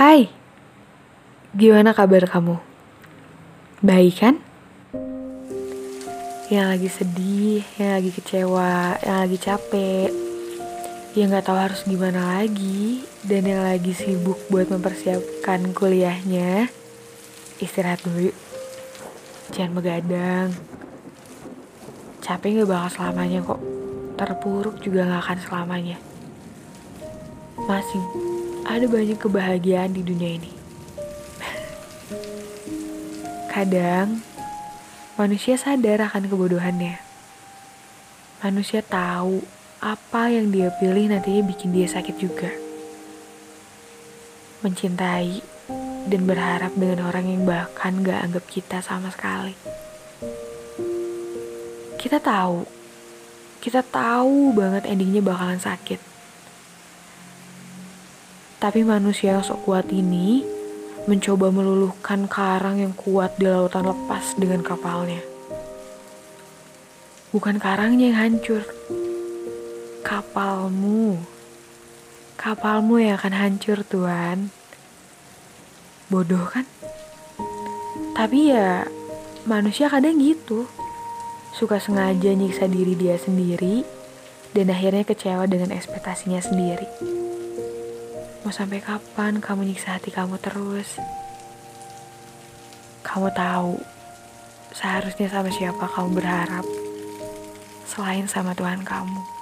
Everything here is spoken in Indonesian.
Hai, gimana kabar kamu? Baik kan? Yang lagi sedih, yang lagi kecewa, yang lagi capek, yang gak tahu harus gimana lagi, dan yang lagi sibuk buat mempersiapkan kuliahnya, istirahat dulu yuk. Jangan begadang. Capek gak bakal selamanya kok. Terpuruk juga gak akan selamanya. Masih ada banyak kebahagiaan di dunia ini. Kadang manusia sadar akan kebodohannya. Manusia tahu apa yang dia pilih nantinya bikin dia sakit juga. Mencintai dan berharap dengan orang yang bahkan gak anggap kita sama sekali. Kita tahu, kita tahu banget endingnya bakalan sakit. Tapi manusia yang sok kuat ini mencoba meluluhkan karang yang kuat di lautan lepas dengan kapalnya. Bukan karangnya yang hancur, kapalmu. Kapalmu yang akan hancur, Tuhan. Bodoh kan? Tapi ya manusia kadang gitu. Suka sengaja nyiksa diri dia sendiri dan akhirnya kecewa dengan ekspektasinya sendiri. Mau sampai kapan kamu nyiksa hati kamu terus? Kamu tahu, seharusnya sama siapa kamu berharap selain sama Tuhan kamu.